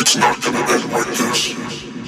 It's not gonna end like this.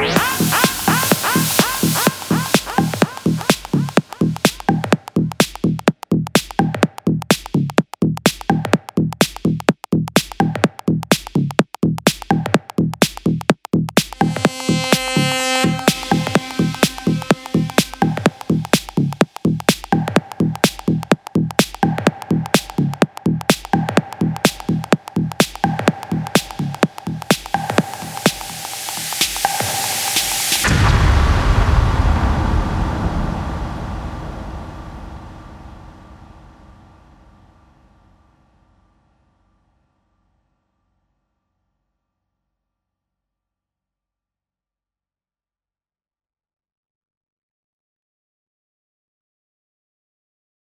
Ah!